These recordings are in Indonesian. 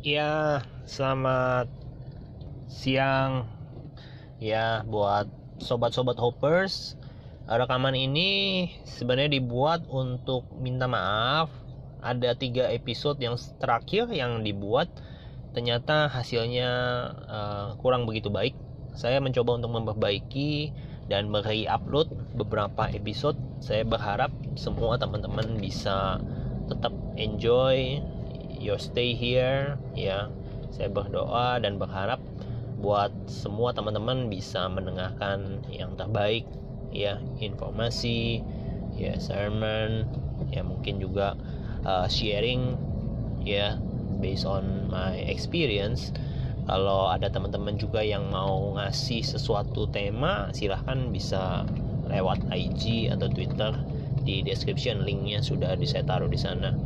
Ya, selamat siang ya buat sobat-sobat hoppers. Rekaman ini sebenarnya dibuat untuk minta maaf. Ada tiga episode yang terakhir yang dibuat ternyata hasilnya uh, kurang begitu baik. Saya mencoba untuk memperbaiki dan beri-upload beberapa episode. Saya berharap semua teman-teman bisa tetap enjoy your stay here ya. Saya berdoa dan berharap buat semua teman-teman bisa mendengarkan yang terbaik ya. Informasi ya sermon ya mungkin juga uh, sharing ya based on my experience. Kalau ada teman-teman juga yang mau ngasih sesuatu tema silahkan bisa lewat IG atau Twitter. Di description linknya sudah saya taruh di sana.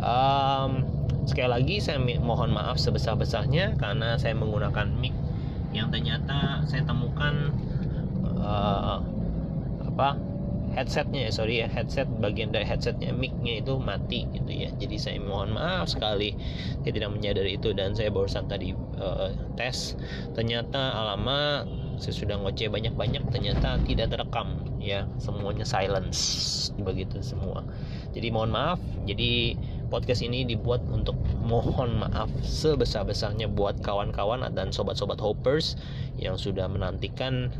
Um, sekali lagi saya mohon maaf sebesar-besarnya karena saya menggunakan mic yang ternyata saya temukan uh, apa headsetnya ya sorry ya headset bagian dari headsetnya micnya itu mati gitu ya. Jadi saya mohon maaf sekali saya tidak menyadari itu dan saya barusan tadi uh, tes ternyata alamat saya sudah ngoceh banyak-banyak ternyata tidak terekam ya semuanya silence begitu semua. Jadi mohon maaf jadi podcast ini dibuat untuk mohon maaf sebesar-besarnya buat kawan-kawan dan sobat-sobat hoppers yang sudah menantikan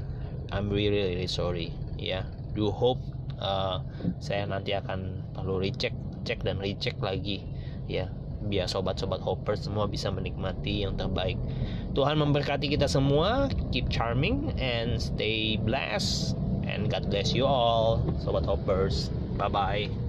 I'm really really sorry. Ya do hope uh, saya nanti akan perlu recheck cek dan recheck lagi. Ya biar sobat-sobat hoppers semua bisa menikmati yang terbaik. Tuhan memberkati kita semua. Keep charming and stay blessed. And God bless you all sobat hoppers. Bye bye